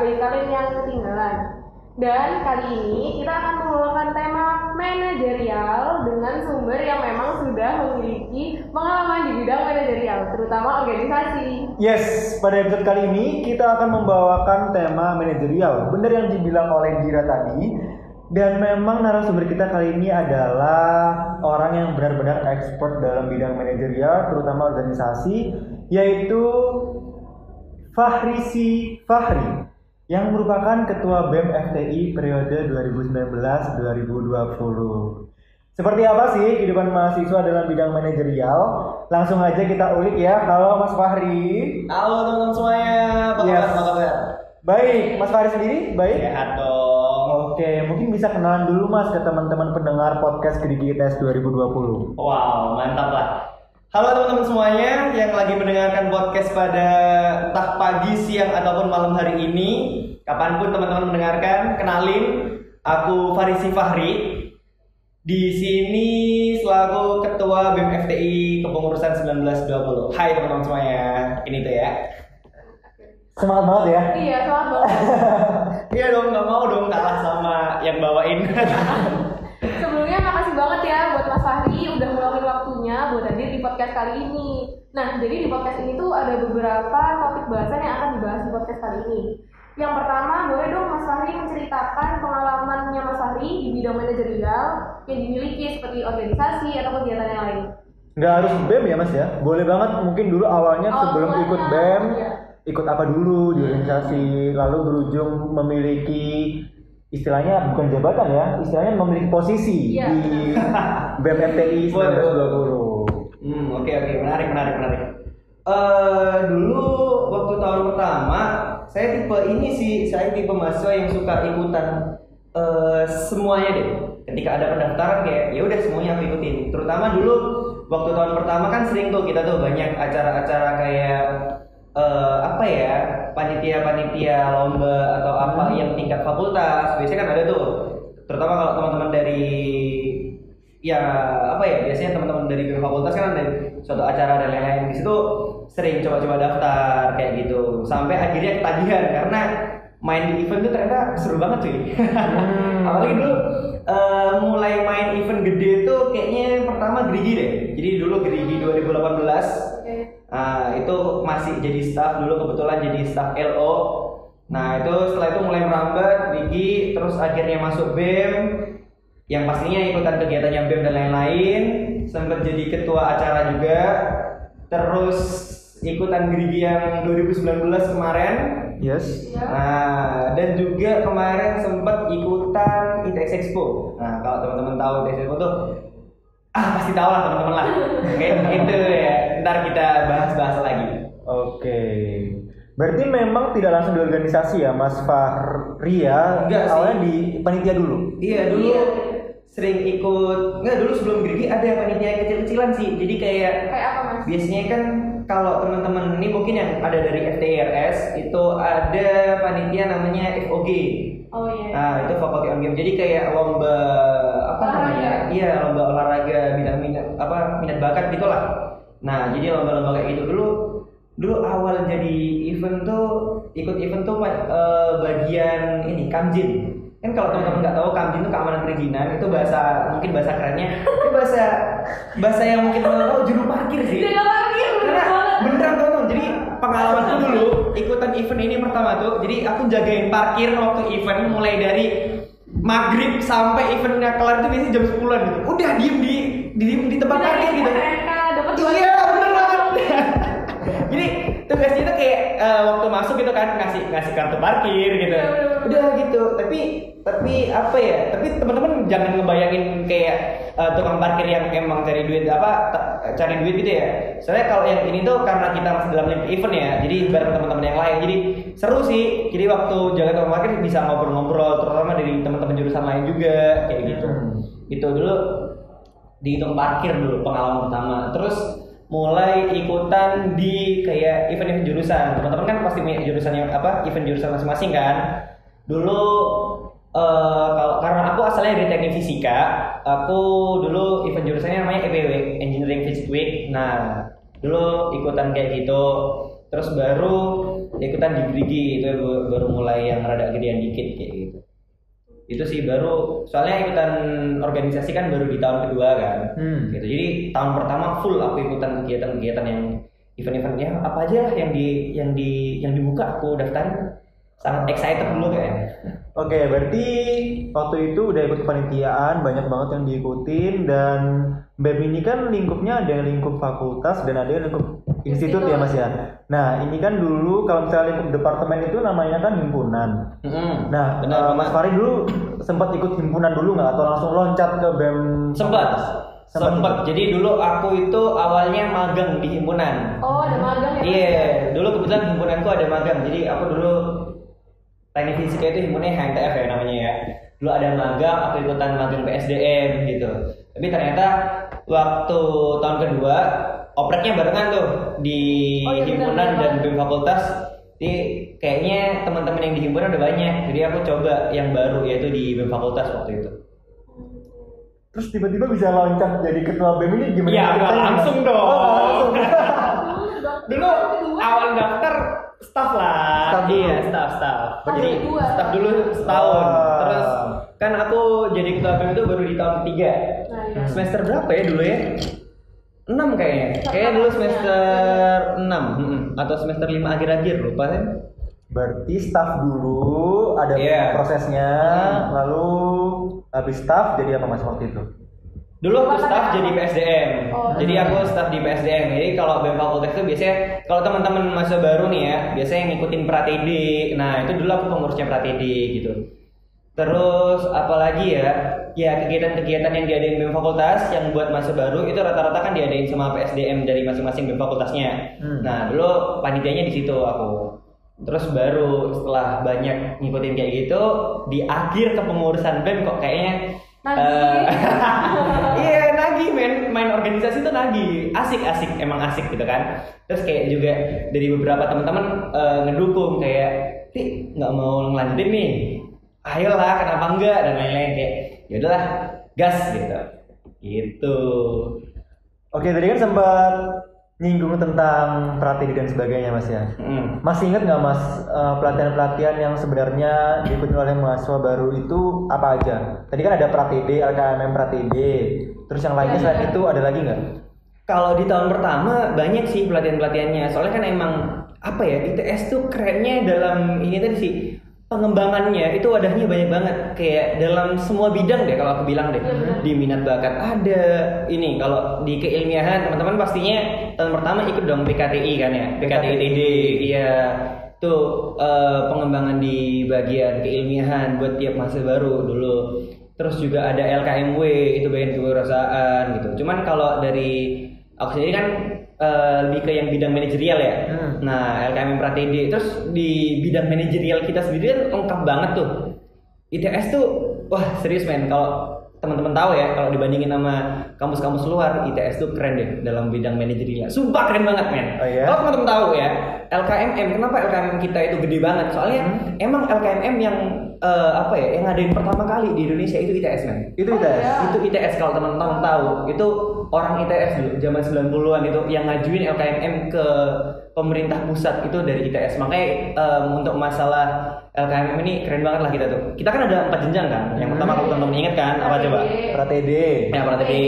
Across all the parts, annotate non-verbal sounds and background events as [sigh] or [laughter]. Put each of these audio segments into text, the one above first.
bagi kalian yang ketinggalan. Dan kali ini kita akan membawakan tema manajerial dengan sumber yang memang sudah memiliki pengalaman di bidang manajerial, terutama organisasi. Yes, pada episode kali ini kita akan membawakan tema manajerial. Benar yang dibilang oleh Gira tadi. Dan memang narasumber kita kali ini adalah orang yang benar-benar expert dalam bidang manajerial, terutama organisasi, yaitu Fahrisi Fahri yang merupakan Ketua BEM FTI periode 2019-2020. Seperti apa sih kehidupan mahasiswa dalam bidang manajerial? Langsung aja kita ulik ya. Halo Mas Fahri. Halo teman-teman semuanya, apa kabar? Yes. Apa kabar? Baik, Mas Fahri sendiri baik? Sehat dong. Oke, mungkin bisa kenalan dulu Mas ke teman-teman pendengar podcast Gerigi Tes 2020. Wow, mantap lah. Halo teman-teman semuanya yang lagi mendengarkan podcast pada entah pagi, siang ataupun malam hari ini, kapan pun teman-teman mendengarkan, kenalin, aku Farisi Fahri. Di sini selaku Ketua BEM FTI Kepengurusan 1920. Hai teman-teman semuanya, ini tuh ya. Semangat banget ya. Iya, selamat banget. [laughs] Iya dong, nggak mau dong kalah sama yang bawain. [laughs] Sebelumnya makasih banget ya buat Mas udah meluangin waktunya buat hadir di podcast kali ini. Nah, jadi di podcast ini tuh ada beberapa topik bahasan yang akan dibahas di podcast kali ini. Yang pertama, boleh dong Mas Fahri menceritakan pengalamannya Mas Fahri di bidang manajerial yang dimiliki seperti organisasi atau kegiatan yang lain. Nggak harus BEM ya Mas ya. Boleh banget mungkin dulu awalnya sebelum Awalnya, ikut BEM, iya. ikut apa dulu di organisasi, lalu berujung memiliki istilahnya bukan jabatan ya, istilahnya memiliki posisi Iya. di BEM FTI 1920. Hmm, oke oke, menarik menarik menarik. Eh dulu waktu tahun pertama, saya tipe ini sih, saya tipe mahasiswa yang suka ikutan eh semuanya deh. Ketika ada pendaftaran kayak ya udah semuanya aku ikutin. Terutama dulu waktu tahun pertama kan sering tuh kita tuh banyak acara-acara kayak eh apa ya panitia-panitia lomba atau apa yang tingkat fakultas biasanya kan ada tuh. Terutama kalau teman-teman dari ya apa ya biasanya teman-teman dari fakultas kan ada suatu acara dan lain-lain. Di situ sering coba-coba daftar kayak gitu. Sampai akhirnya ketagihan karena main di event tuh ternyata seru banget cuy. Hmm. [laughs] apalagi dulu eh, mulai main event gede tuh kayaknya pertama Gerigi deh. Jadi dulu Gerigi 2018 Oke. Nah, itu masih jadi staff dulu kebetulan jadi staff LO. Nah, itu setelah itu mulai merambat Wigi terus akhirnya masuk BEM yang pastinya ikutan kegiatannya BEM dan lain-lain, sempat jadi ketua acara juga. Terus ikutan Gerigi yang 2019 kemarin. Yes. Nah, dan juga kemarin sempat ikutan ITX Expo. Nah, kalau teman-teman tahu ITX Expo tuh ah pasti tahu lah teman-teman lah. Kayak gitu ya. Ntar kita bahas-bahas lagi. Oke. Berarti memang tidak langsung di organisasi ya, Mas Fahri ya? Enggak sih. Awalnya di panitia dulu. Iya dulu Iya. sering ikut nggak dulu sebelum Gerigi ada panitia kecil-kecilan sih. Jadi kayak Kayak apa Mas? biasanya kan kalau teman-teman ini mungkin yang ada dari FTIRS itu ada panitia namanya FOG. Oh iya. Nah, itu faculty on game. Jadi kayak lomba apa namanya? Iya, lomba olahraga bidang minat apa minat bakat gitulah. Nah, jadi lomba-lomba kayak gitu dulu dulu awal jadi event tuh ikut event tuh eh, bagian ini kamjin. Kan kalau teman-teman nggak tahu kamjin itu keamanan perizinan itu bahasa mungkin bahasa kerennya itu bahasa bahasa yang mungkin teman tahu juru parkir sih. Jaga parkir, Karena beneran teman jadi pengalamanku dulu ikutan event ini pertama tuh jadi aku jagain parkir waktu event mulai dari maghrib sampai eventnya kelar itu biasanya jam 10 gitu. Udah diem di di, di tempat parkir gitu. dapat iya bener banget. [laughs] Jadi tugasnya itu kayak eh, waktu masuk gitu kan ngasih ngasih kartu parkir gitu. Iya, udah gitu tapi tapi apa ya tapi teman-teman jangan ngebayangin kayak eh, tukang parkir yang emang cari duit apa cari duit gitu ya. Soalnya kalau yang ini tuh karena kita masih dalam event ya jadi bareng teman-teman yang lain. Jadi seru sih jadi waktu jaga tukang parkir bisa ngobrol-ngobrol terutama dari teman-teman jurusan lain juga kayak gitu Hmm. gitu dulu dihitung parkir dulu pengalaman pertama terus mulai ikutan di kayak event-event jurusan teman-teman kan pasti punya jurusan yang apa event jurusan masing-masing kan dulu eh, kalau karena aku asalnya dari teknik fisika, aku dulu event jurusannya namanya EPW, Engineering Physics Week. Nah, dulu ikutan kayak gitu. Terus baru ikutan di Grigi itu baru- baru mulai yang rada gedean dikit kayak gitu. Itu sih baru soalnya ikutan organisasi kan baru di tahun kedua kan. Hmm. Gitu. Jadi tahun pertama full aku ikutan kegiatan-kegiatan yang event-eventnya apa aja lah yang di yang di yang dibuka aku daftarin. Sangat excited dulu kayaknya. Oke, berarti waktu itu udah ikut kepanitiaan, banyak banget yang diikutin dan BEM ini kan lingkupnya ada yang lingkup fakultas dan ada yang lingkup institut ya Mas ya. Nah, ini kan dulu kalau misalnya lingkup departemen itu namanya kan himpunan. Mm-mm. Nah, benar eh, Mas. Fari dulu sempat ikut himpunan dulu nggak atau langsung loncat ke BEM? Sempat. Sempat Sempat. Jadi dulu aku itu awalnya magang di himpunan. Oh, ada magang ya? Iya, dulu kebetulan himpunanku ada magang. Jadi aku dulu teknik fisika itu himpunannya HMTF ya namanya ya. Dulu ada magang, aku ikutan magang PSDM gitu. Tapi ternyata waktu tahun kedua opreknya barengan tuh di Oh, iya, himpunan dan. BEM fakultas. Jadi kayaknya teman-teman yang di himpunan udah banyak. Jadi aku coba yang baru yaitu di BEM fakultas waktu itu. Terus tiba-tiba bisa loncat jadi ketua BEM ini gimana? Ceritanya? langsung dong. Oh, langsung. Dulu awal daftar staff lah Staff dulu. iya staff staff Tahun jadi staff dulu setahun Wah. terus kan aku jadi ketua BEM itu baru di tahun ketiga Nah, iya. semester berapa ya dulu ya 6 kayaknya kayaknya dulu semester 6 mm-mm. atau semester 5 akhir-akhir lupa ya Berarti staff dulu ada Iya. prosesnya, Hmm. lalu habis staff jadi apa mas waktu itu? Dulu aku staff jadi? PSDM. Oh, jadi iya. aku staff di PSDM. Jadi kalau BEM Fakultas itu biasanya kalau teman-teman masa baru nih ya, biasanya ngikutin Pratd. Nah, itu dulu aku pengurusnya Pratd gitu. Terus apalagi ya? Ya kegiatan-kegiatan yang diadain BEM Fakultas yang buat masa baru itu rata-rata kan diadain sama PSDM dari masing-masing BEM Fakultasnya. Hmm. Nah, dulu panitianya di situ aku. Terus baru setelah banyak ngikutin kayak gitu, di akhir kepengurusan BEM kok kayaknya Nagih. eh, Iya nagih men main organisasi tuh nagih. Asik asik emang asik gitu kan. Terus kayak juga dari beberapa teman-teman eh, ngedukung kayak ti nggak mau ngelanjutin nih. Ayolah kenapa enggak dan lain-lain kayak ya udahlah gas gitu. Gitu. Oke tadi kan sempat nyinggung tentang pratidi dan sebagainya mas ya. Mm. Masih ingat nggak mas eh, pelatihan-pelatihan yang sebenarnya diikuti oleh mahasiswa baru itu apa aja? Tadi kan ada pratidi, LKMM pratidi, terus yang lainnya Iya, selain iya. itu ada lagi nggak? Kalau di tahun pertama banyak sih pelatihan-pelatihannya. Soalnya kan emang apa ya ITS tuh kerennya dalam ini tadi sih pengembangannya itu wadahnya banyak banget. Kayak dalam semua bidang deh kalau aku bilang deh. Benar. di minat bakat ada. Ini kalau di keilmiahan teman-teman pastinya tahun pertama ikut dong PKTI kan ya? PKTITD iya. Tuh eh, pengembangan di bagian keilmiahan buat tiap masa baru dulu. Terus juga ada LKMW itu bagian kewirausahaan gitu. Cuman kalau dari aku sendiri kan lebih ke yang bidang manajerial ya Hmm. nah LKM Pratedi terus di bidang manajerial kita sendiri kan lengkap banget tuh ITS tuh wah serius men kalau teman-teman tahu ya kalau dibandingin sama kampus-kampus luar ITS tuh keren deh dalam bidang manajerial sumpah keren banget men Oh, iya? kalau teman-teman tahu ya LKMM kenapa LKMM kita itu gede banget soalnya Hmm. emang LKMM yang eh, apa ya yang ngadain pertama kali di Indonesia itu ITS men Itu Oh, ITS. iya. itu ITS kalau teman-teman tahu itu orang ITS dulu zaman 90-an itu yang ngajuin LKMM ke pemerintah pusat itu dari ITS makanya em, untuk masalah LKMM ini keren banget lah kita tuh. Kita kan ada empat jenjang kan? Yang Hmm. pertama kalau teman-teman ingat kan? Apa coba? Pratidi. ya Pratedi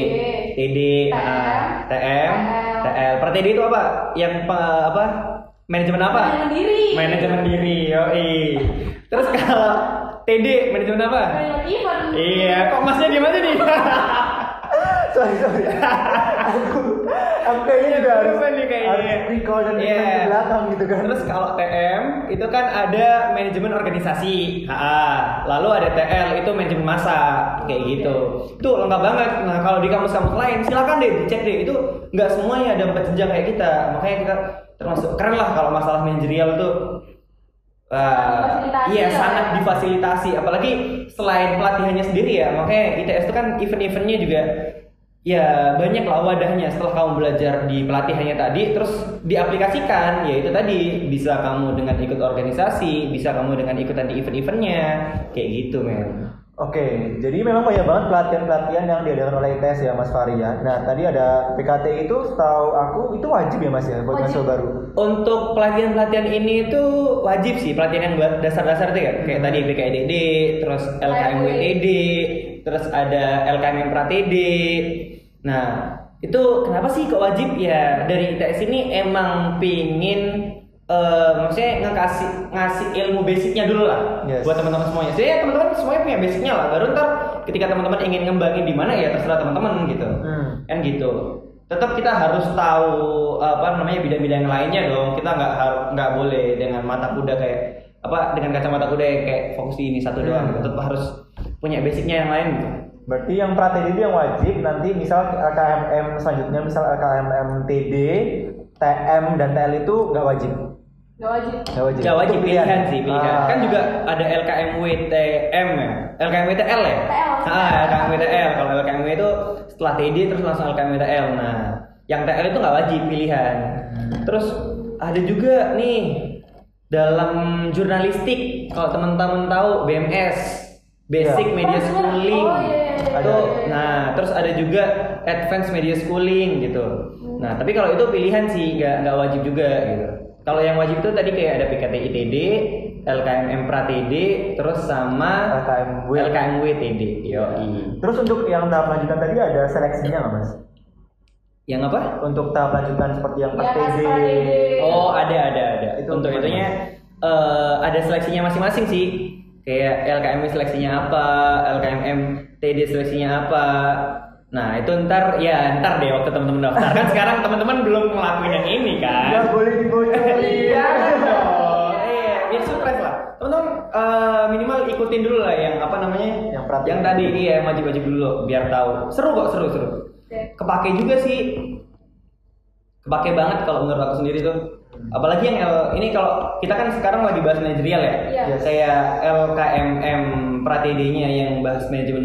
TD, TM TL. TL Pratedi itu apa? Yang apa? Manajemen apa? Manajemen diri. manajemen diri yoi. Terus kalau TD manajemen apa? Manajemen event. Iya, kok masnya gimana nih? [laughs] sorry sorry. [laughs] aku aku kayaknya juga harus nih kayaknya. harus recall dan Iya. ingat ke belakang gitu kan. Terus kalau TM itu kan ada manajemen organisasi, HA. Lalu ada TL itu manajemen masa, kayak gitu. Itu lengkap banget. Nah kalau di kampus-kampus lain silakan deh dicek deh. Itu nggak semuanya ada empat jenjang kayak kita. Makanya kita termasuk keren lah kalau masalah manajerial tuh. Difasilitasi iya sangat ya. difasilitasi apalagi selain pelatihannya sendiri ya makanya ITS itu kan event-eventnya juga ya banyak lah wadahnya setelah kamu belajar di pelatihannya tadi terus diaplikasikan. Ya itu tadi bisa kamu dengan ikut organisasi bisa kamu dengan ikutan di event-eventnya. Kayak gitu men. Oke, jadi memang banyak banget pelatihan-pelatihan yang diadakan oleh ITS ya Mas Faria. Nah, tadi ada PKT itu setahu aku itu wajib ya Mas ya buat mahasiswa baru. untuk pelatihan-pelatihan ini itu wajib sih pelatihan yang buat dasar-dasar tuh ya. Kayak tadi BKEDD terus LKMWTD terus ada LKM PraTD nah itu kenapa sih kok wajib ya dari ITS ini emang pingin eh, maksudnya ngekasih ngasih ilmu basicnya dulu lah Yes. buat teman-teman semuanya. Jadi ya teman-teman semuanya punya basicnya lah. Baru ntar ketika teman-teman ingin ngembangin di mana ya terserah teman-teman gitu. Hmm. Kan gitu. Tetap kita harus tahu apa namanya bidang-bidang lainnya dong. Kita nggak nggak boleh dengan mata kuda kayak apa dengan kacamata kuda yang kayak fokus di ini satu Hmm. doang. Gitu. Tetap harus punya basicnya yang lain gitu. Berarti yang PraTD itu yang wajib, nanti misal LKMM selanjutnya misal LKMM TD, TM dan TL itu nggak wajib. Nggak wajib. Nggak wajib. Gak wajib pilihan sih pilihan. Ah. Kan juga ada LKMWTM ya. LKMWTL ya? TL. Ah, LKMWTL. Kalau LKMW itu setelah TD terus langsung LKMWTL. Nah, yang TL itu nggak wajib pilihan. Terus ada juga nih dalam jurnalistik kalau teman-teman tahu BMS Basic Ya. Media Schooling. oh, iya, iya, iya. Itu, nah, terus ada juga Advanced Media Schooling gitu. Nah, tapi kalau itu pilihan sih, nggak nggak wajib juga gitu. Kalau yang wajib itu tadi kayak ada PKT ITD, LKMM PraTD, terus sama LKMW. LKMW TD. Yoi. Terus untuk yang tahap lanjutan tadi ada seleksinya nggak mas? Yang apa? Untuk tahap lanjutan seperti yang Ya, pas pas TD. PraTD. Oh, ada ada ada. Itu Untuk itunya eh, ada seleksinya masing-masing sih. Kayak LKMW seleksinya apa, LKMM TD seleksinya apa. Nah, itu ntar ya ntar deh waktu teman-teman daftar. Kan sekarang teman-teman belum ngelakuin yang ini kan. Nggak boleh dibocorin. Iya dong. Iya, biar surprise lah. Teman-teman eh, minimal ikutin dulu lah yang apa namanya? Yang praktik. yang tadi iya wajib-wajib dulu biar tahu. Seru kok, seru seru. Oke. Kepake juga sih. Kepake banget kalau menurut aku sendiri tuh. Apalagi yang L, ini kalau kita kan sekarang lagi bahas manajerial ya. Iya. Yes. Kayak LKMM PraTD-nya yang bahas manajemen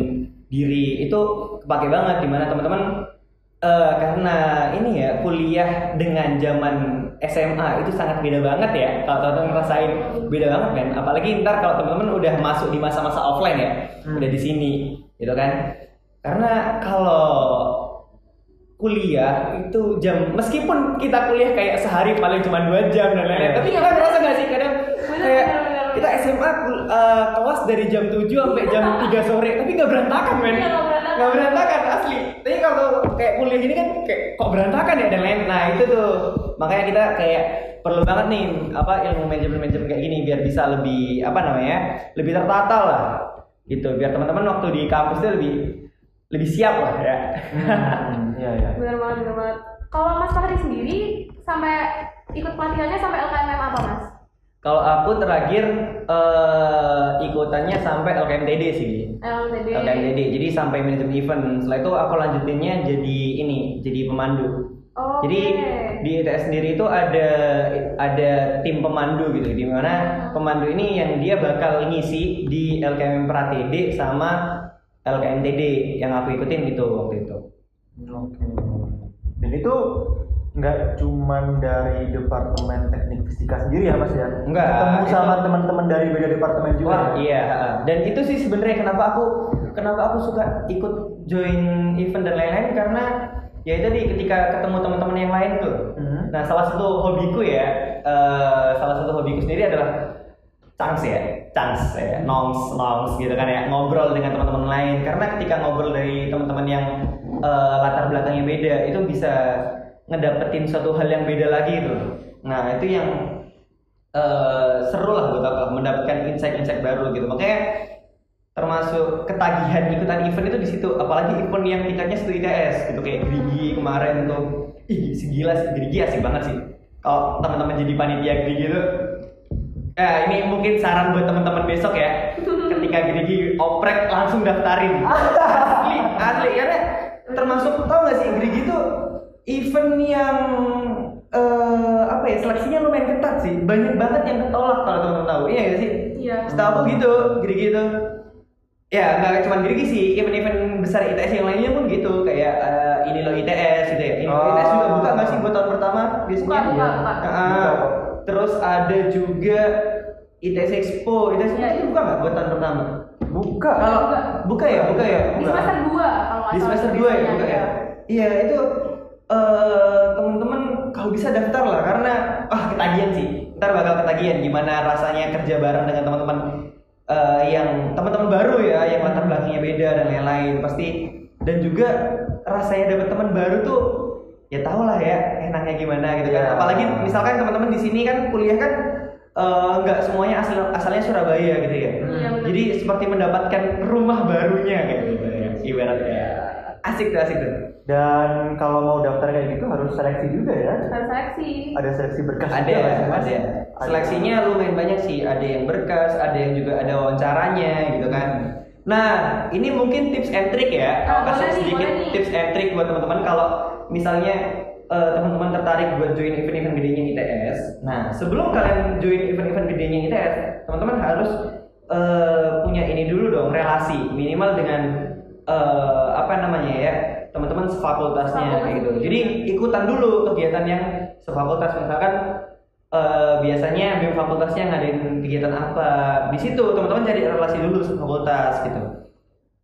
diri itu kepake banget di mana teman-teman eh, karena ini ya kuliah dengan zaman SMA itu sangat beda banget ya kalau teman-teman ngerasain beda banget kan apalagi ntar kalau teman-teman udah masuk di masa-masa offline ya Hmm. udah di sini gitu kan karena kalau kuliah itu jam meskipun kita kuliah kayak sehari paling cuma dua jam dan lain-lain tapi kita ngerasa nggak sih? Kadang kayak kita SMA eh, kelas dari jam 7 sampai jam 3 sore tapi nggak berantakan men. Iya, nggak berantakan. asli. Tapi kalau kayak kuliah gini kan kayak kok berantakan ya dan lain nah itu tuh. Makanya kita kayak perlu banget nih apa ilmu manajemen manajemen kayak gini biar bisa lebih apa namanya lebih tertata lah gitu. Biar teman-teman waktu di kampus tuh lebih lebih siap lah ya Hmm, Iya iya. Bener banget, bener banget. Kalau Mas Fahri sendiri sampai ikut pelatihannya sampai LKMM apa Mas? kalau aku terakhir eh, ikutannya sampai LKMTD sih LKMTD. LKMTD jadi sampai manajemen event setelah itu aku lanjutinnya jadi ini jadi pemandu Oke. Jadi di ITS sendiri itu ada ada tim pemandu gitu, di mana pemandu ini yang dia bakal ngisi di LKM PraTD sama LKMTD yang aku ikutin itu waktu itu. Oke. Dan itu nggak cuman dari departemen teknik fisika sendiri ya mas ya? Enggak, Ketemu sama teman-teman dari beda departemen juga. Wah ya? iya, dan itu sih sebenarnya kenapa aku kenapa aku suka ikut join event dan lain-lain karena ya itu tadi ketika ketemu teman-teman yang lain tuh. Hmm. Nah salah satu hobiku ya, eh, salah satu hobiku sendiri adalah chance ya, chance ya, nongs nongs gitu kan ya, ngobrol dengan teman-teman lain. Karena ketika ngobrol dari teman-teman yang eh, latar belakangnya beda, itu bisa ngedapetin suatu hal yang beda lagi gitu. Nah itu yang eh, seru lah buat aku mendapatkan insight-insight baru gitu. Makanya termasuk ketagihan ikutan event itu di situ apalagi event yang tingkatnya satu ITS gitu kayak Grigi kemarin tuh ih segila sih Grigi asik banget sih kalau teman-teman jadi panitia Grigi tuh eh ini mungkin saran buat teman-teman besok ya ketika Grigi oprek langsung daftarin [laughs] asli asli karena termasuk tau gak sih Grigi tuh event yang eh, apa ya seleksinya lumayan ketat sih banyak banget yang ketolak kalau teman-teman tahu iya gak sih Iya. Setahu aku gitu, Grigi itu. Ya, nggak cuma Gerigi sih, event-event besar ITS yang lainnya pun gitu, kayak eh, ini loh ITS gitu ya. Ini Oh. ITS juga buka nggak sih buat tahun pertama biasanya? Buka, buka, buka. Ah, terus ada juga ITS Expo, ITS Expo Iya, itu iya. buka nggak buat tahun pertama? Buka. Kalau buka. buka ya, buka ya. Di semester 2 kalau Di semester 2 ya, buka ya. iya. Iya, itu eh teman-teman kalau bisa daftar lah karena ah ketagihan sih. Ntar bakal ketagihan gimana rasanya kerja bareng dengan teman-teman eh, yang teman-teman baru ya, yang latar belakangnya beda dan lain-lain pasti dan juga rasanya dapat teman baru tuh ya tau lah ya enaknya gimana gitu kan. Iya. Apalagi misalkan teman-teman di sini kan kuliah kan eh, nggak semuanya asal asalnya Surabaya gitu ya. Iya, benar. Jadi seperti mendapatkan rumah barunya kayak gitu ya. Ibaratnya asik tuh asik tuh. Dan kalau mau daftar kayak gitu harus seleksi juga ya. Harus seleksi. Ada seleksi berkas ada juga ada Ada. seleksinya lumayan banyak sih ada yang berkas ada yang juga ada wawancaranya gitu kan nah ini mungkin tips and trick ya Aku kasih sedikit boleh nih. tips and trick buat teman-teman kalau misalnya eh, teman-teman tertarik buat join event-event gedenya ITS nah sebelum kalian join event-event gedenya ITS teman-teman harus eh, punya ini dulu dong relasi. Minimal dengan eh, apa namanya ya teman-teman sefakultasnya Sefakultas. kayak gitu. Jadi ikutan dulu kegiatan yang sefakultas. Misalkan eh, biasanya BEM fakultasnya ngadain kegiatan apa. Di situ teman-teman cari relasi dulu sefakultas gitu.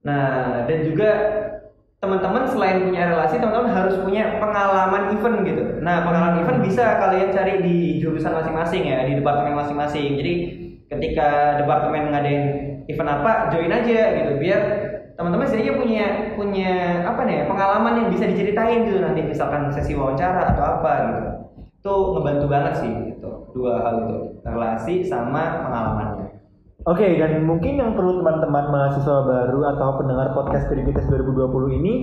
Nah dan juga teman-teman selain punya relasi teman-teman harus punya pengalaman event gitu. Nah pengalaman event bisa kalian cari di jurusan masing-masing ya di departemen masing-masing. Jadi ketika departemen ngadain event apa join aja gitu biar teman-teman setidaknya punya punya apa nih pengalaman yang bisa diceritain gitu. Nanti misalkan sesi wawancara atau apa gitu. Itu ngebantu banget sih gitu. Dua hal itu relasi sama pengalamannya Oke, dan mungkin yang perlu teman-teman mahasiswa baru atau pendengar podcast Kreditas 2020 ini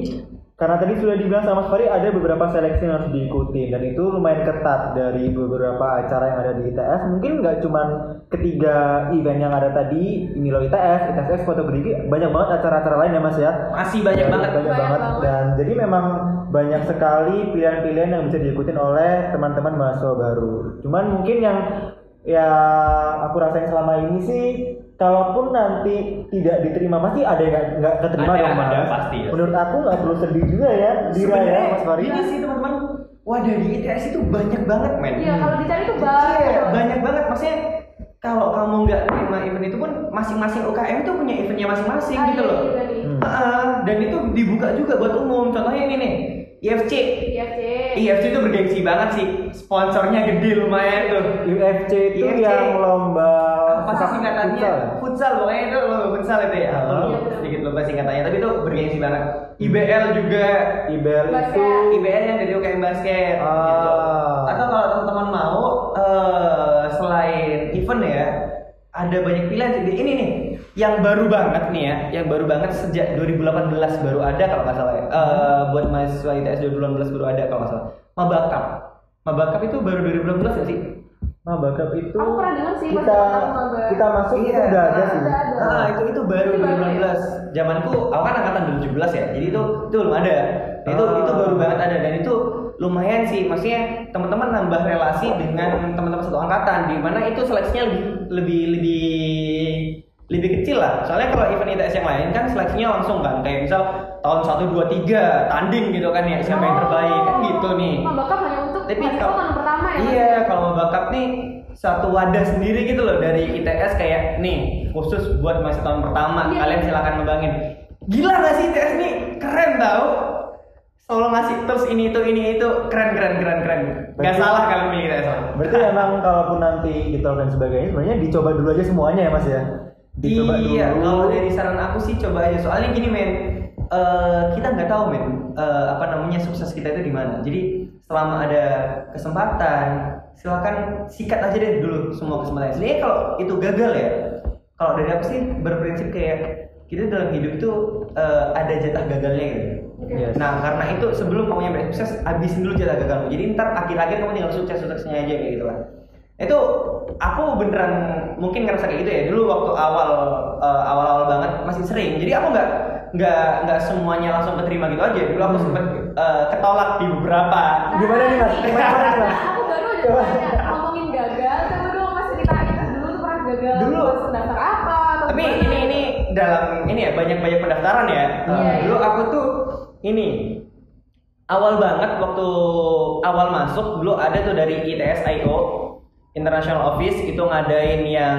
karena tadi sudah dibilang sama Mas Fari ada beberapa seleksi yang harus diikuti dan itu lumayan ketat dari beberapa acara yang ada di ITS mungkin nggak cuman ketiga event yang ada tadi ini loh ITS, ITS atau Gerigi banyak banget acara-acara lain ya Mas ya. Masih banyak Banyak- banget. banyak Banyak banget banget. dan jadi memang banyak sekali pilihan-pilihan yang bisa diikutin oleh teman-teman mahasiswa baru. Cuman mungkin yang ya aku rasain selama ini sih kalaupun nanti tidak diterima pasti ada yang nggak- nggak keterima Ada, dong mas ada, pasti, ya. menurut aku nggak perlu sedih juga ya Dira ya Mas Fari ini sih teman-teman wadah di ITS itu banyak banget men Iya, kalau dicari tuh Iya, banyak. banyak banget maksudnya kalau kamu nggak terima event itu pun masing-masing UKM itu punya eventnya masing-masing Ah, gitu iya, loh iya, iya. Hmm. Ah, dan itu dibuka juga buat umum contohnya ini nih IFC Iya, Cek. IFC itu bergengsi banget sih sponsornya gede lumayan tuh UFC itu UFC. yang lomba apa sih singkatannya futsal. futsal pokoknya itu lomba futsal itu ya Ah. lupa sedikit lupa singkatannya tapi itu bergengsi banget IBL juga IBL itu. IBL yang dari UKM basket Ah. gitu. Atau kalau teman-teman mau eh, selain event ya ada banyak pilihan sih. Ini nih yang baru banget nih ya, yang baru banget sejak 2018 baru ada kalau nggak salah ya. Eh, buat mahasiswa ITS 2018 baru ada kalau nggak salah. Mabakap. Mabakap itu baru 2018 ya sih? Nah, bakap itu Aku pernah dengar sih kita kita masuk itu udah ada sih. Udah ada. Ah, itu itu baru Itu baru 2018. Zamanku aku kan angkatan 2017 ya. Jadi itu itu belum ada. Itu itu baru banget ada dan itu lumayan sih. Maksudnya teman-teman nambah relasi dengan teman-teman satu angkatan di mana itu seleksinya lebih lebih lebih lebih kecil lah. Soalnya kalau event ITS yang lain kan seleksinya langsung kan kayak misal tahun 1 2 3 tanding gitu kan ya siapa yang terbaik kan gitu nih. Oh, hanya untuk Tapi kalau tahun pertama ya. Iya, kalau mau bakap nih satu wadah sendiri gitu loh dari ITS kayak nih khusus buat mahasiswa tahun pertama. Iya. Kalian silakan ngembangin. Gila gak sih ITS nih? Keren tau. Selalu ngasih terus ini itu ini itu keren keren keren keren. Gak Berarti- salah kalian milih ITS. lah. Berarti [laughs] emang kalaupun nanti ditolak dan sebagainya sebenarnya dicoba dulu aja semuanya ya Mas ya. Dicoba iya, dulu. kalau dari saran aku sih coba aja. Soalnya gini men, eh, kita nggak tahu men, eh, apa namanya sukses kita itu di mana. Jadi selama ada kesempatan, silakan sikat aja deh dulu semua kesempatan. Sebenarnya kalau itu gagal ya, kalau dari aku sih berprinsip kayak kita dalam hidup itu eh, ada jatah gagalnya gitu. Yes. Nah karena itu sebelum kamu nyampe sukses, habisin dulu jatah gagalmu. Jadi ntar akhir-akhir kamu tinggal sukses suksesnya aja kayak gitu lah. Itu aku beneran mungkin ngerasa kayak gitu ya. Dulu waktu awal eh, awal-awal banget masih sering. Jadi aku nggak nggak nggak semuanya langsung keterima gitu aja. Dulu aku Hmm. sempet eh, ketolak di beberapa. Gimana nih, Mas? Gimana? [laughs] Aku baru aja tanya ngomongin gagal, coba dong Mas ceritain dulu tuh pernah gagal Dulu. pas daftar apa Tapi ini ini dalam ini ya banyak-banyak pendaftaran ya. Iya, Eh, dulu iya. aku tuh ini awal banget waktu awal masuk dulu ada tuh dari ITS IO International Office itu ngadain yang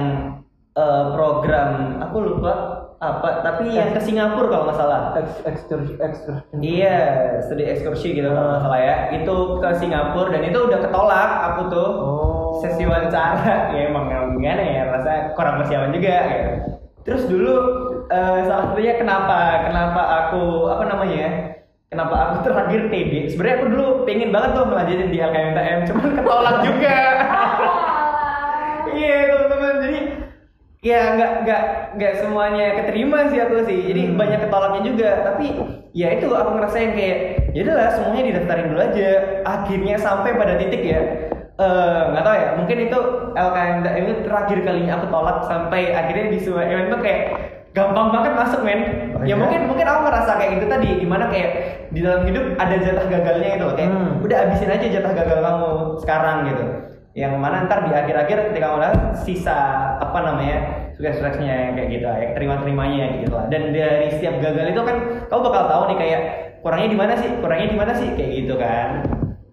eh, program aku lupa apa tapi yang ke Singapura kalau nggak salah. Excursion excursion. Iya, studi ekskursi gitu kalau nggak salah ya. Itu ke Singapura dan itu udah ketolak aku tuh. Oh. Sesi wawancara ya emang gimana ya rasa kurang persiapan juga gitu. Terus dulu eh, salah satunya kenapa kenapa aku apa namanya ya? Kenapa aku terakhir TD? Sebenarnya aku dulu pengen banget tuh melanjutin di LKMTM, cuman ketolak juga. [laughs] Iya teman-teman, jadi ya nggak nggak nggak semuanya keterima sih aku sih. Jadi Hmm. banyak ketolaknya juga. Tapi ya itu aku ngerasain kayak ya udahlah semuanya didaftarin dulu aja. Akhirnya sampai pada titik ya eh, nggak tahu ya mungkin itu LKMTM itu terakhir kalinya aku tolak sampai akhirnya di semua event tuh kayak gampang banget masuk men. Oh, ya iya? mungkin mungkin aku ngerasa kayak gitu tadi di mana kayak di dalam hidup ada jatah gagalnya itu loh. Kayak Hmm. udah abisin aja jatah gagal kamu sekarang gitu. Yang mana ntar di akhir-akhir ketika kamu udah sisa apa namanya sukses-suksesnya kayak gitu ya terima-terimanya gitu lah. Dan dari setiap gagal itu kan kamu bakal tahu nih kayak kurangnya di mana sih kurangnya di mana sih kayak gitu kan.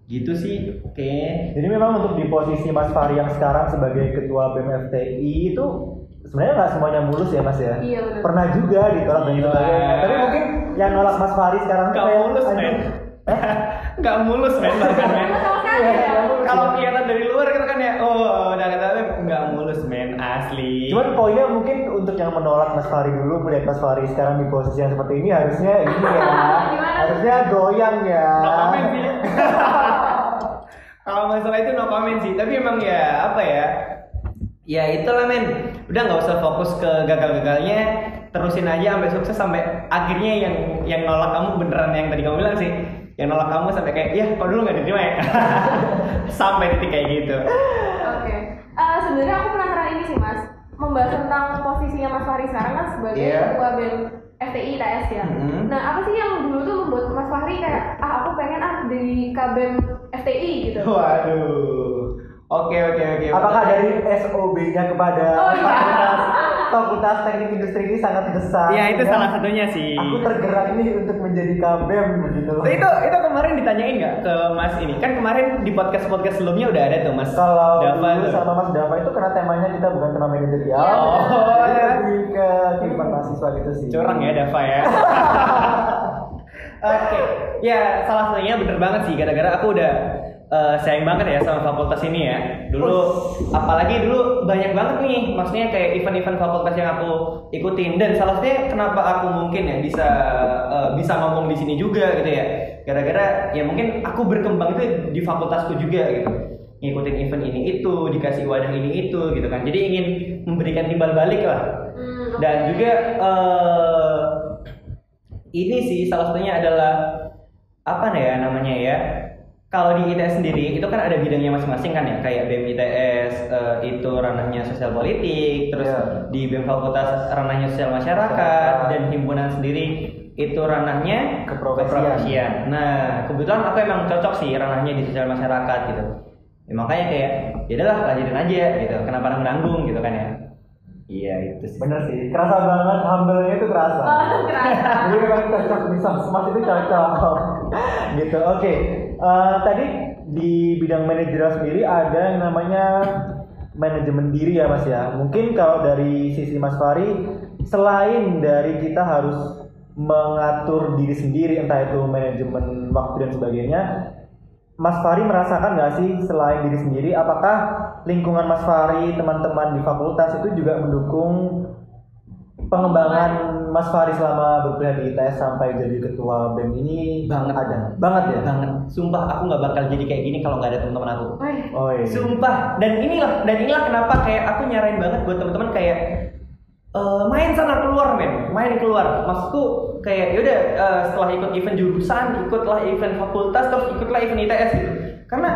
Gitu sih oke. Jadi memang untuk di posisi Mas Fahri yang sekarang sebagai ketua BEM FTI itu sebenarnya nggak semuanya mulus ya Mas ya. Iya, benar. Pernah juga ditolak dan Iya. sebagainya. Tapi mungkin yang nolak Mas Fahri sekarang tuh Nggak kayak, mulus, men. [laughs] nggak mulus men bahkan men Iya, ya. kalau kelihatan dari luar gitu kan ya oh udah kata nggak mulus men asli Cuman poinnya mungkin untuk yang menolak Mas Fahri dulu melihat Mas Fahri sekarang di posisi yang seperti ini harusnya ini ya. [laughs] Gimana? harusnya goyang ya. [laughs] kalau masalah itu no comment sih tapi emang ya apa ya ya itulah men udah nggak usah fokus ke gagal-gagalnya terusin aja sampai sukses sampai akhirnya yang yang nolak kamu beneran yang tadi kamu bilang sih yang nolak kamu sampai kayak ya kok dulu nggak diterima ya [laughs] sampai titik kayak gitu Oke. Eh, sebenarnya aku penasaran ini sih Mas, membahas tentang posisinya Mas Fahri sekarang kan sebagai Iya. ketua BEM FTI TS ya. Mhm. Nah, apa sih yang dulu tuh membuat Mas Fahri kayak ah aku pengen ah di KBEM FTI gitu. waduh oke oke oke Apakah dari SOB-nya kepada Oh, iya. fakultas, fakultas teknik industri ini sangat besar? ya itu Dan salah satunya sih Aku tergerak ini untuk menjadi KBEM begitu. Tuh, itu itu kemarin ditanyain nggak ke Mas ini kan kemarin di podcast podcast sebelumnya udah ada tuh Mas Kalau Dava dulu tuh. sama Mas Dava itu karena temanya kita bukan tema manajerial. Iya, Oh, Jadi ya. lebih ke kehidupan mahasiswa gitu sih. curang ya Dava ya [laughs] oke ya salah satunya bener banget sih gara-gara aku udah eh, sayang banget ya sama fakultas ini ya. Dulu apalagi dulu banyak banget nih maksudnya kayak event-event fakultas yang aku ikutin. Dan salah satunya kenapa aku mungkin ya bisa eh, bisa ngomong di sini juga gitu ya. Gara-gara ya mungkin aku berkembang itu di fakultasku juga gitu. Ngikutin event ini itu dikasih wadah ini itu gitu kan. Jadi ingin memberikan timbal balik lah. Hmm, oke. dan juga eh, ini sih salah satunya adalah apa nih ya namanya ya kalau di ITS sendiri itu kan ada bidangnya masing-masing kan ya kayak BEM ITS eh, itu ranahnya sosial politik terus Iya. di BEM Fakultas ranahnya sosial masyarakat Masyarakat. dan himpunan sendiri itu ranahnya Keprofesian. keprofesian. Nah kebetulan aku emang cocok sih ranahnya di sosial masyarakat gitu. Ya, makanya kayak ya udahlah lanjutin aja gitu. Kenapa nanggung nanggung gitu kan ya? Iya itu sih. Bener sih, kerasa banget humble-nya itu kerasa. Oh, [laughs] kerasa. Jadi memang cocok di Sosmas itu cocok. [laughs] gitu. Oke. Eh, tadi di bidang manajerial sendiri ada yang namanya manajemen diri ya Mas ya. Mungkin kalau dari sisi Mas Fari selain dari kita harus mengatur diri sendiri entah itu manajemen waktu dan sebagainya Mas Fari merasakan nggak sih selain diri sendiri, apakah lingkungan Mas Fari, teman-teman di fakultas itu juga mendukung pengembangan Mas Fari selama berkuliah di ITS sampai jadi ketua BEM ini Banget. ada banget ya banget. Sumpah aku nggak bakal jadi kayak gini kalau nggak ada teman-teman aku. Oh iya. Sumpah. Dan inilah dan inilah kenapa kayak aku nyarain banget buat teman-teman kayak eh, main sana keluar men, main keluar. Maksudku kayak yaudah eh, setelah ikut event jurusan, ikutlah event fakultas, terus ikutlah event ITS gitu. Karena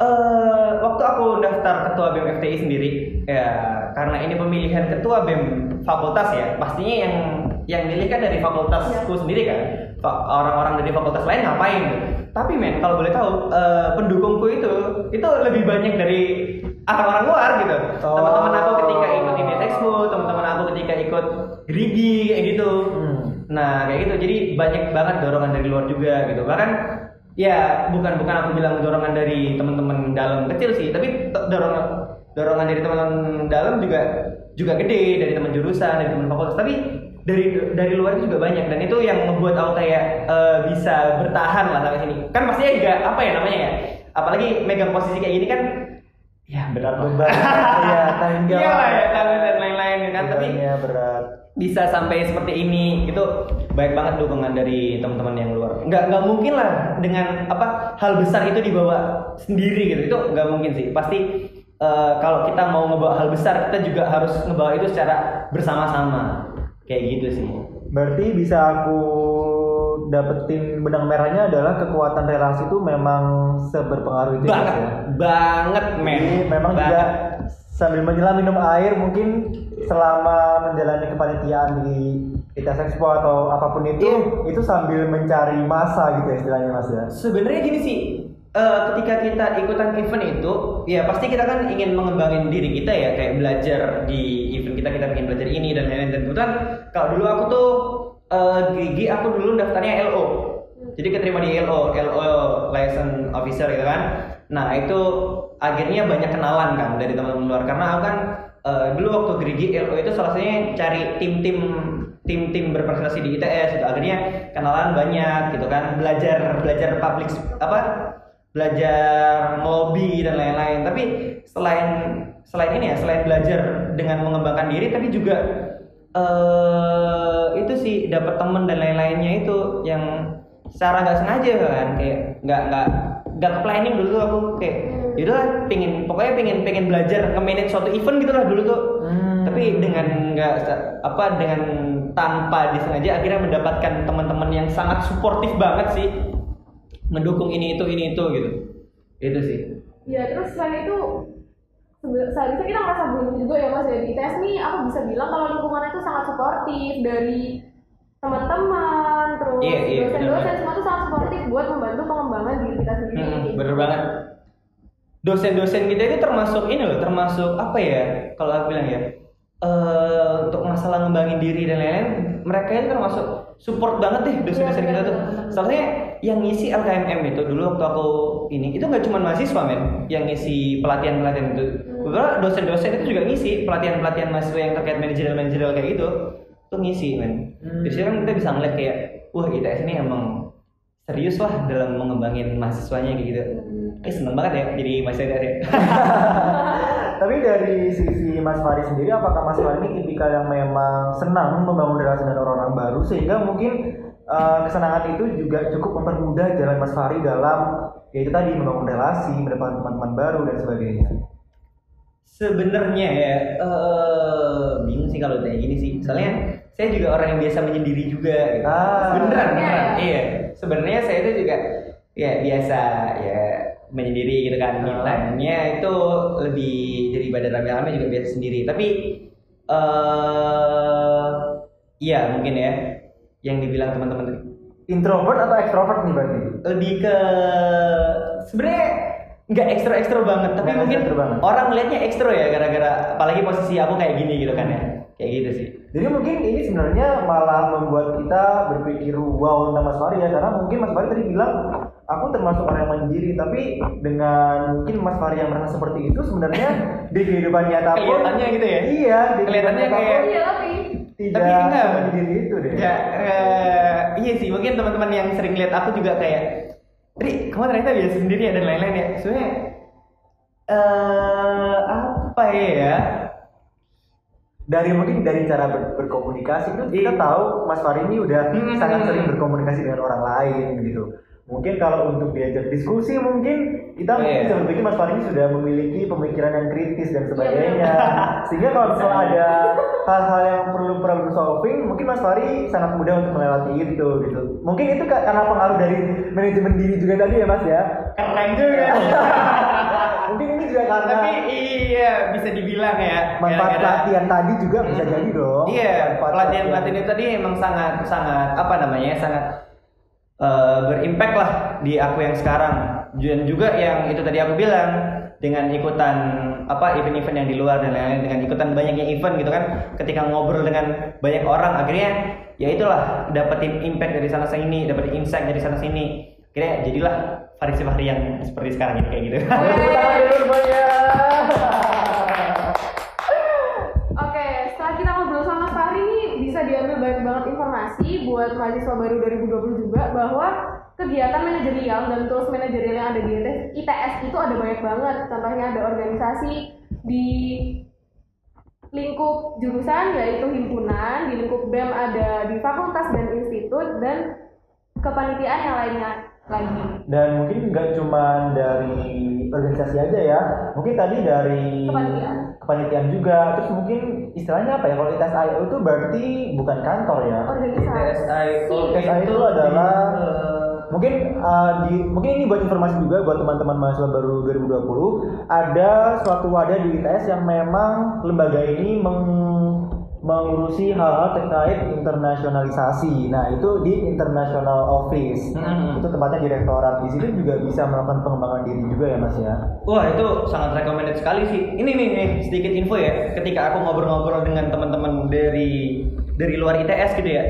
eh, waktu aku daftar ketua BEM FTI sendiri, ya karena ini pemilihan ketua BEM fakultas ya, pastinya yang yang milih kan dari fakultasku sendiri kan. Orang-orang dari fakultas lain ngapain gitu. Tapi men, kalau boleh tahu, eh, pendukungku itu itu lebih banyak dari orang-orang luar gitu. Oh. Teman-teman aku ketika ikut ini Expo, teman-teman aku ketika ikut gerigi kayak gitu Hmm. nah kayak gitu jadi banyak banget dorongan dari luar juga gitu bahkan ya bukan bukan aku bilang dorongan dari teman-teman dalam kecil sih tapi dorongan dorongan dari teman-teman dalam juga juga gede dari teman jurusan dari teman fakultas. Tapi dari dari luar itu juga banyak dan itu yang membuat aku kayak eh, bisa bertahan lah sampai sini. Kan pastinya juga apa ya namanya ya? Apalagi megang posisi kayak gini kan ya berat Beban, [laughs] iya, tanggung jawab. iya lah ya tanggung dan lain-lain kan tapi berat. bisa sampai seperti ini. Itu baik banget dukungan dari teman-teman yang luar nggak nggak mungkin lah dengan apa hal besar itu dibawa sendiri gitu. Itu nggak mungkin sih. Pasti eh, kalau kita mau ngebawa hal besar kita juga harus ngebawa itu secara bersama-sama. Kayak gitu sih. Berarti bisa aku dapetin benang merahnya adalah kekuatan relasi itu memang seberpengaruh itu ya, banget. Ya? banget men. Jadi memang Banget. juga sambil menyelam minum air mungkin selama menjalani kepanitiaan di ITS Expo atau apa pun itu Iya. itu sambil mencari masa gitu ya istilahnya mas ya. Sebenarnya gini sih, eh, ketika kita ikutan event itu, ya pasti kita kan ingin mengembangin diri kita ya, kayak belajar di event kita kita ingin belajar ini dan lain-lain. Dan kebetulan kalau dulu aku tuh eh, Gigi, aku dulu daftarnya LO, jadi keterima di LO, LO license officer gitu kan. Nah itu akhirnya banyak kenalan kan dari teman-teman luar karena aku kan eh, dulu waktu Grigi LO itu salah satunya cari tim-tim tim-tim berprestasi di ITS itu akhirnya kenalan banyak gitu kan. Belajar belajar public apa belajar lobby dan lain-lain. Tapi selain selain ini ya selain belajar dengan mengembangkan diri tapi juga eh itu sih dapat temen dan lain-lainnya itu yang secara nggak sengaja kan. Kayak nggak nggak nggak planning dulu tuh aku kayak yaudah pingin pokoknya pengen pengen belajar nge-manage suatu event gitu lah dulu tuh. Hmm. Tapi dengan nggak apa dengan tanpa disengaja akhirnya mendapatkan teman-teman yang sangat suportif banget sih mendukung ini itu ini itu gitu itu sih Ya terus selain itu seharusnya kita merasa beruntung juga ya mas ya di ITS nih aku bisa bilang kalau lingkungannya itu sangat suportif dari teman-teman terus Iya, iya, dosen-dosen semua tuh sangat suportif buat membantu pengembangan diri kita sendiri. Hmm, Kayak bener gitu. banget. Dosen-dosen kita itu termasuk ini loh, termasuk apa ya? Kalau aku bilang ya, eh untuk masalah ngembangin diri dan lain-lain, mereka itu termasuk support banget deh dosen-dosen Iya, kita tuh. benar, benar. Soalnya yang ngisi LKMM itu dulu waktu aku ini, itu nggak cuma mahasiswa men, yang ngisi pelatihan-pelatihan itu. Beberapa dosen-dosen itu juga ngisi pelatihan-pelatihan mahasiswa yang terkait manajerial-manajerial kayak gitu, tuh ngisi men. Hmm. Di sini kan kita bisa ngeliat kayak, wah ITS ini emang serius lah dalam mengembangin mahasiswanya kayak gitu. Eh seneng banget ya jadi mahasiswa ITS ya. [laughs] Tapi dari sisi Mas Fari sendiri, apakah Mas Fari ini tipikal yang memang senang membangun relasi dengan orang-orang baru sehingga mungkin eh, kesenangan itu juga cukup mempermudah jalan Mas Fari dalam yaitu tadi membangun relasi, mendapatkan teman-teman baru dan sebagainya. Sebenarnya ya eh bingung sih kalau kayak gini sih. Soalnya saya juga orang yang biasa menyendiri juga gitu. Ah. beneran, Iya. beneran. Iya. Sebenarnya saya itu juga ya biasa ya menyendiri gitu kan. Me Ah. time-nya itu lebih daripada rame-rame juga biasa sendiri. Tapi eh iya mungkin ya yang dibilang teman-teman tadi. Introvert atau extrovert nih berarti? lebih ke sebenarnya nggak ekstra ekstra banget tapi Nggak mungkin ekstra banget. orang melihatnya ekstra ya gara-gara apalagi posisi aku kayak gini gitu kan ya kayak gitu sih Jadi mungkin ini sebenarnya malah membuat kita berpikir wow tentang Mas Fari ya karena mungkin Mas Fari tadi bilang aku termasuk orang yang mandiri tapi dengan mungkin Mas Fari yang merasa seperti itu sebenarnya [laughs] di kehidupan nyata pun Kelihatannya gitu ya? Iya, di Kelihatannya kayak- Iya tapi tidak Tapi enggak. menyendiri itu deh. ya eh, iya sih mungkin teman-teman yang sering lihat aku juga kayak Ri kamu ternyata biasa sendiri ya dan lain-lain ya sebenarnya eh apa ya Dari mungkin dari cara ber- berkomunikasi itu kita Iya. tahu Mas Fari ini udah Hmm. sangat sering berkomunikasi dengan orang lain gitu. Mungkin kalau untuk diajak diskusi mungkin kita mungkin Iya. bisa berpikir Mas Fari ini sudah memiliki pemikiran yang kritis dan sebagainya. Iya, [laughs] Sehingga kalau misalnya ada [laughs] hal-hal yang perlu problem solving, mungkin Mas Fari sangat mudah untuk melewati itu gitu. Mungkin itu ka- karena pengaruh dari manajemen diri juga tadi ya Mas ya. keren juga [laughs] Mungkin ini juga karena tapi iya bisa dibilang ya manfaat gara-gara- pelatihan tadi juga bisa Hmm. jadi dong. Iya, Manfaat pelatihan pelatihan itu tadi emang sangat sangat apa namanya sangat eh, berimpact lah di aku yang sekarang. dan juga yang itu tadi aku bilang dengan ikutan apa event-event yang di luar dan lain-lain dengan ikutan banyaknya event gitu kan ketika ngobrol dengan banyak orang akhirnya ya itulah dapetin impact dari sana sini dapetin insight dari sana sini akhirnya jadilah Farisi Fahri yang seperti sekarang ini kayak gitu. Oke, setelah kita ngobrol sama Mas Fahri diambil banyak banget informasi buat mahasiswa baru 2020 juga bahwa kegiatan manajerial dan tools manajerial yang ada di ITS itu ada banyak banget. Contohnya ada organisasi di lingkup jurusan yaitu himpunan, di lingkup BEM ada di fakultas dan institut dan kepanitiaan yang lainnya lagi. Dan mungkin nggak cuma dari organisasi aja ya, mungkin tadi dari Kepanitiaan. kepanitiaan juga. Terus mungkin istilahnya apa ya? Kalau ITS IO itu berarti bukan kantor ya. Organisasi. ITSI itu adalah mungkin uh, di mungkin ini buat informasi juga buat teman-teman mahasiswa baru 2020 ada suatu wadah di ITS yang memang lembaga ini meng- mengurusi hal-hal terkait internasionalisasi. Nah, itu di International Office. Mhm. Itu tempatnya direktorat. Di situ juga bisa melakukan pengembangan diri juga ya, Mas ya. Wah itu sangat recommended sekali sih. Ini nih, nih sedikit info ya. Ketika aku ngobrol-ngobrol dengan teman-teman dari dari luar ITS gitu ya,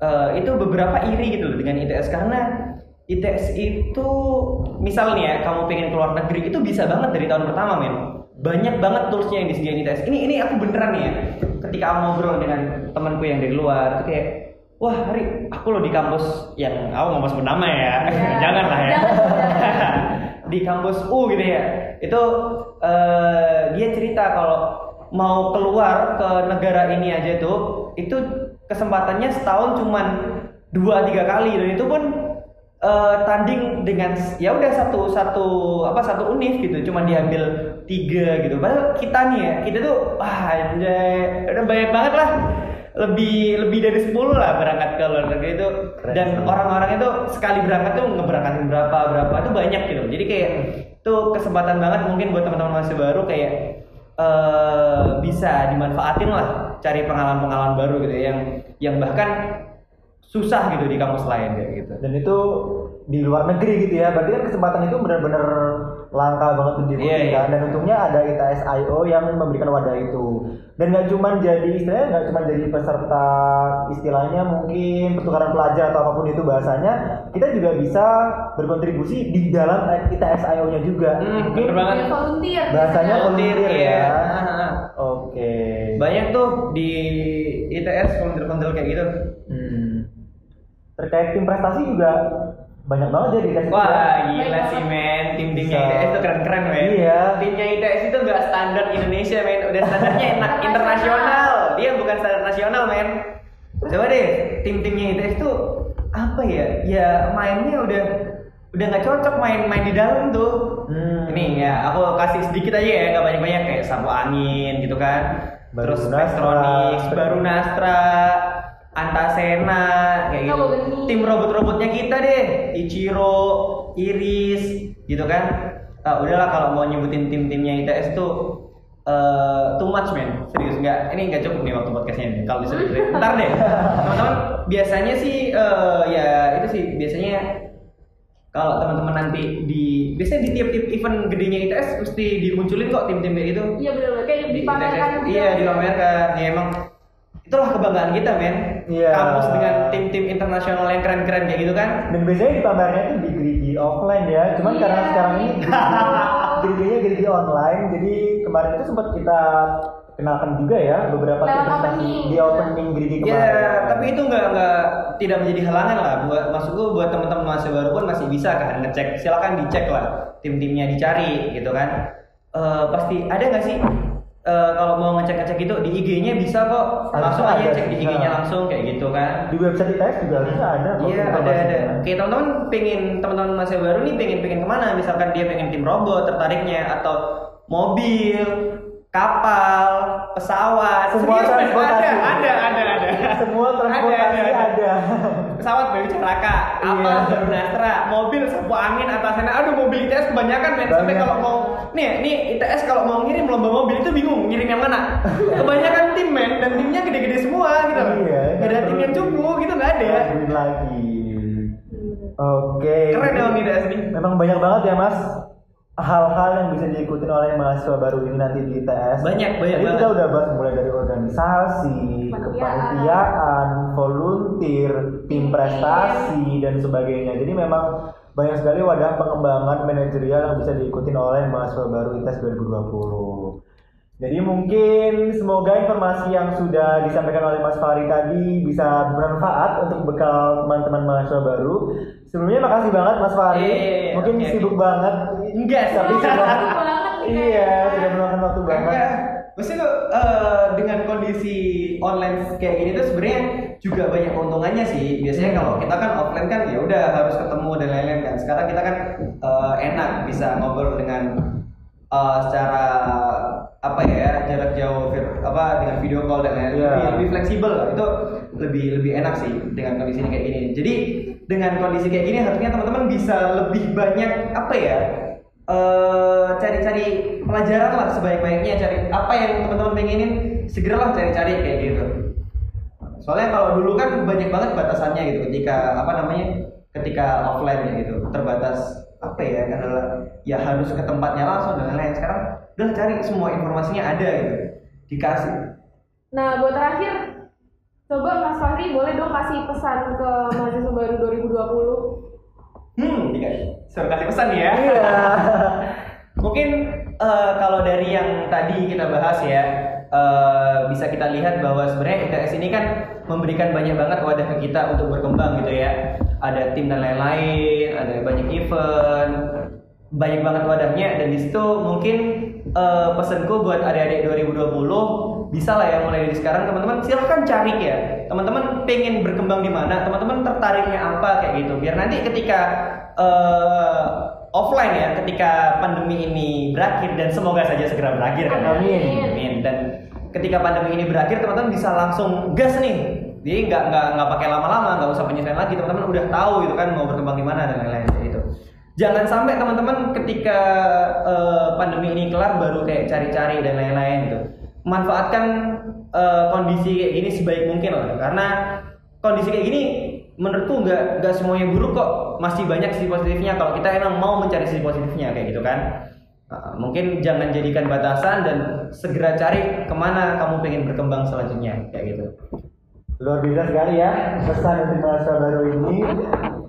eh, itu beberapa iri gitu loh dengan ITS karena ITS itu misalnya ya kamu pengen keluar negeri itu bisa banget dari tahun pertama men. Banyak banget toolsnya yang disediain ITS. Ini ini aku beneran nih ya. Ketika aku ngobrol dengan temanku yang dari luar, itu kayak Wah, Hari, aku loh di kampus yang aku nggak mau sebut nama ya. [laughs] Jangan lah [laughs] ya. Di kampus U gitu ya. Itu eh, dia cerita kalau mau keluar ke negara ini aja tuh, itu kesempatannya setahun cuman dua tiga kali dan itu pun eh, tanding dengan ya udah satu satu apa satu univ gitu, cuman diambil tiga gitu. Padahal kita nih ya, kita tuh wah anjay, udah banyak banget lah. Lebih lebih dari 10 lah berangkat ke luar negeri itu. Keren dan orang-orang itu sekali berangkat tuh ngeberangkatin berapa berapa itu banyak gitu. Jadi kayak itu kesempatan banget mungkin buat teman-teman masih baru kayak eh bisa dimanfaatin lah cari pengalaman-pengalaman baru gitu ya, yang yang bahkan susah gitu di kampus lain kayak gitu. Dan itu di luar negeri gitu ya. Berarti kan kesempatan itu benar-benar langka banget untuk diikuti iya. kan. Dan untungnya ada ITS IO yang memberikan wadah itu. Dan nggak cuma jadi istilahnya nggak cuma jadi peserta istilahnya mungkin pertukaran pelajar atau apa pun itu bahasanya, kita juga bisa berkontribusi di dalam ITS IO-nya juga. Hmm, mungkin. Ya, volunteer. bahasanya Volunteer, volunteer iya. ya. Ah, Oke. banyak tuh di ITS volunteer-volunteer kayak gitu Hmm. Terkait tim prestasi juga banyak banget ya di ITS. Wah ya. gila sih men, tim-timnya Bisa. ITS itu keren-keren men Iya. Timnya ITS itu gak standar Indonesia men, udah standarnya [laughs] enak internasional Dia bukan standar nasional men Coba deh, tim-timnya ITS itu apa ya? Ya mainnya udah udah nggak cocok main-main di dalam tuh Hmm. Ini ya, aku kasih sedikit aja ya, nggak banyak-banyak kayak sapu angin gitu kan Baru Terus Nastra. Baru Nastra, Antasena, kayak gitu Robot. Tim robot-robotnya kita deh, Ichiro, Iris, gitu kan. Ah, udahlah kalau mau nyebutin tim-timnya ITS tuh eh, too much man, serius nggak? Ini nggak cukup nih waktu podcastnya nih. Kalau disebutin, [laughs] ntar deh. Teman-teman, biasanya sih eh, ya itu sih biasanya kalau teman-teman nanti di biasanya di tiap-tiap event gedenya ITS mesti dimunculin kok tim-tim kayak gitu Iya benar kayak di dipamerkan gitu. Iya, dipamerkan. Ya emang itulah kebanggaan kita, men. Iya. Kampus dengan tim-tim internasional yang keren-keren kayak gitu kan. Dan biasanya dipamernya tuh di gerigi offline ya. Cuman Iya. karena sekarang ini geriginya gerigi online, jadi kemarin itu sempat kita kenalkan juga ya beberapa Lewat tim prestasi opening. di opening gerigi Ya, kemarin. tapi itu nggak nggak tidak menjadi halangan lah. Buat maksudku buat teman-teman masih baru pun masih bisa kan ngecek. Silakan dicek lah tim-timnya dicari gitu kan. Eh, pasti ada nggak sih eh, kalau mau ngecek-ngecek gitu di IG-nya bisa kok langsung aja cek di IG-nya langsung kayak gitu kan. di website ITS juga harusnya ada kok Iya ada ada. Kayak teman-teman pengen teman-teman masih baru nih pengen pengen ke mana? Misalkan dia pengen tim robot tertariknya atau mobil, kapal, pesawat. Semua Serius, ada ada ada ada. Semua transportasi Ada, ada, ada. Pesawat baru celaka, kapal Iya. baru mobil sapu angin atasnya. Aduh mobil ITS kebanyakan men. Sampai kalau mau nih nih ITS kalau mau ngirim lomba mobil itu bingung ngirim yang mana. Kebanyakan tim men dan timnya gede-gede semua gitu. Iya, Gak ada tim yang cukup gitu nggak ada. Lagi. Oke. Keren Om ITS ini. Memang banyak banget ya Mas hal-hal yang bisa diikuti oleh mahasiswa baru ini nanti di ITS. Banyak, banyak Jadi kita udah bahas mulai dari organisasi, Kepanitiaan. kepanitiaan, volunteer, tim prestasi dan sebagainya. Jadi memang banyak sekali wadah pengembangan manajerial yang bisa diikuti oleh mahasiswa baru ITS 2020. Jadi mungkin semoga informasi yang sudah disampaikan oleh Mas Fahri tadi bisa bermanfaat untuk bekal teman-teman mahasiswa baru. Sebelumnya makasih banget Mas Fahri. Iya. mungkin Oke, sibuk oke. banget. Enggak, tapi sudah Iya, sudah meluangkan waktu banget. Maksudnya tuh eh, dengan kondisi online kayak gini tuh sebenarnya juga banyak keuntungannya sih. Biasanya kalau kita kan offline kan ya udah harus ketemu dan lain-lain kan. Sekarang kita kan eh, enak bisa ngobrol dengan eh, secara apa ya jarak jauh apa dengan video call dan lain-lain Iya. lebih, lebih fleksibel lah. itu lebih lebih enak sih dengan kondisi ini kayak gini jadi dengan kondisi kayak gini harusnya teman-teman bisa lebih banyak apa ya eh, cari-cari pelajaran lah sebaik-baiknya cari apa yang teman-teman pengenin segeralah cari-cari kayak gitu soalnya kalau dulu kan banyak banget batasannya gitu ketika apa namanya ketika offline ya gitu terbatas apa ya adalah ya harus ke tempatnya langsung dan lain-lain sekarang udah cari semua informasinya ada gitu dikasih Nah, buat terakhir, coba Mas Fahri boleh dong kasih pesan ke mahasiswa baru 2020. hmm dikasih suruh kasih pesan ya Iya. [laughs] Mungkin eh, kalau dari yang tadi kita bahas ya, eh, bisa kita lihat bahwa sebenarnya ITS ini kan memberikan banyak banget wadah ke kita untuk berkembang gitu ya. Ada tim dan lain-lain, ada banyak event, banyak banget wadahnya dan di situ mungkin eh, pesanku buat adik-adik 2020 bisa lah ya mulai dari sekarang teman-teman silahkan cari ya teman-teman pengen berkembang di mana teman-teman tertariknya apa kayak gitu biar nanti ketika eh, offline ya ketika pandemi ini berakhir dan semoga saja segera berakhir kan ya. Amin. Ketika pandemi ini berakhir teman-teman bisa langsung gas nih. Jadi nggak nggak nggak pakai lama-lama, nggak usah penyesuaian lagi. Teman-teman udah tahu gitu kan mau berkembang di mana dan lain-lain gitu. Jangan sampai teman-teman ketika eh, pandemi ini kelar baru kayak cari-cari dan lain-lain gitu. Manfaatkan eh, kondisi kayak gini sebaik mungkin lah. Karena kondisi kayak gini menurutku nggak nggak semuanya buruk kok. Masih banyak sisi positifnya kalau kita emang mau mencari sisi positifnya kayak gitu kan. Uh, mungkin jangan jadikan batasan dan segera cari ke mana kamu pengen berkembang selanjutnya kayak gitu. Luar biasa sekali ya pesan untuk mahasiswa baru ini.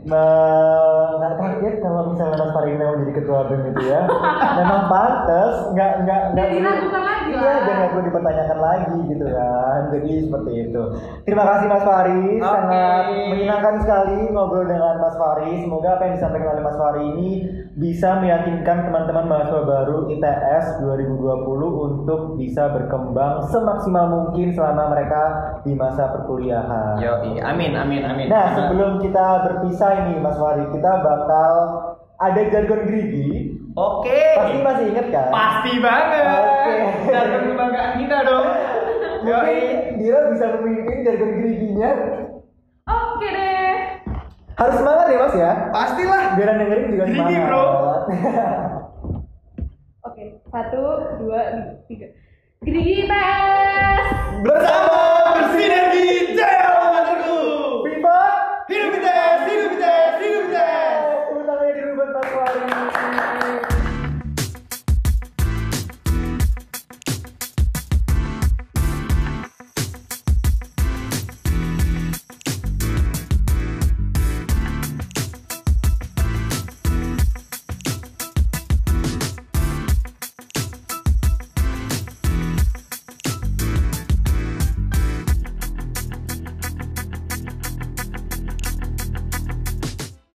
Me- Nggak kaget kalau misalnya Mas Farid memang jadi ketua BEM itu ya. [laughs] Memang pantas, nggak nggak nggak Jadi diragukan lagi Iya, lah. dan nggak perlu dipertanyakan lagi gitu kan. Jadi seperti itu. Terima kasih Mas Fari, Oke. sangat menyenangkan sekali ngobrol dengan Mas Fari. Semoga apa yang disampaikan oleh Mas Fari ini bisa meyakinkan teman-teman mahasiswa baru ITS 2020 untuk bisa berkembang semaksimal mungkin selama mereka di masa perkuliahan. Yo, amin amin amin. Nah, sebelum kita berpisah ini Mas Fari, kita bakal ada jargon gerigi. Oke. Pasti masih inget kan? Pasti banget. Oke. Jargon kebanggaan kita dong. [laughs] Mungkin dia bisa memimpin jargon geriginya. Oke deh. Harus semangat ya Mas ya. pastilah. Biar dengerin juga Gerigi, semangat. bro. [laughs] Oke, satu, dua, tiga. Gerigi tes. Bersama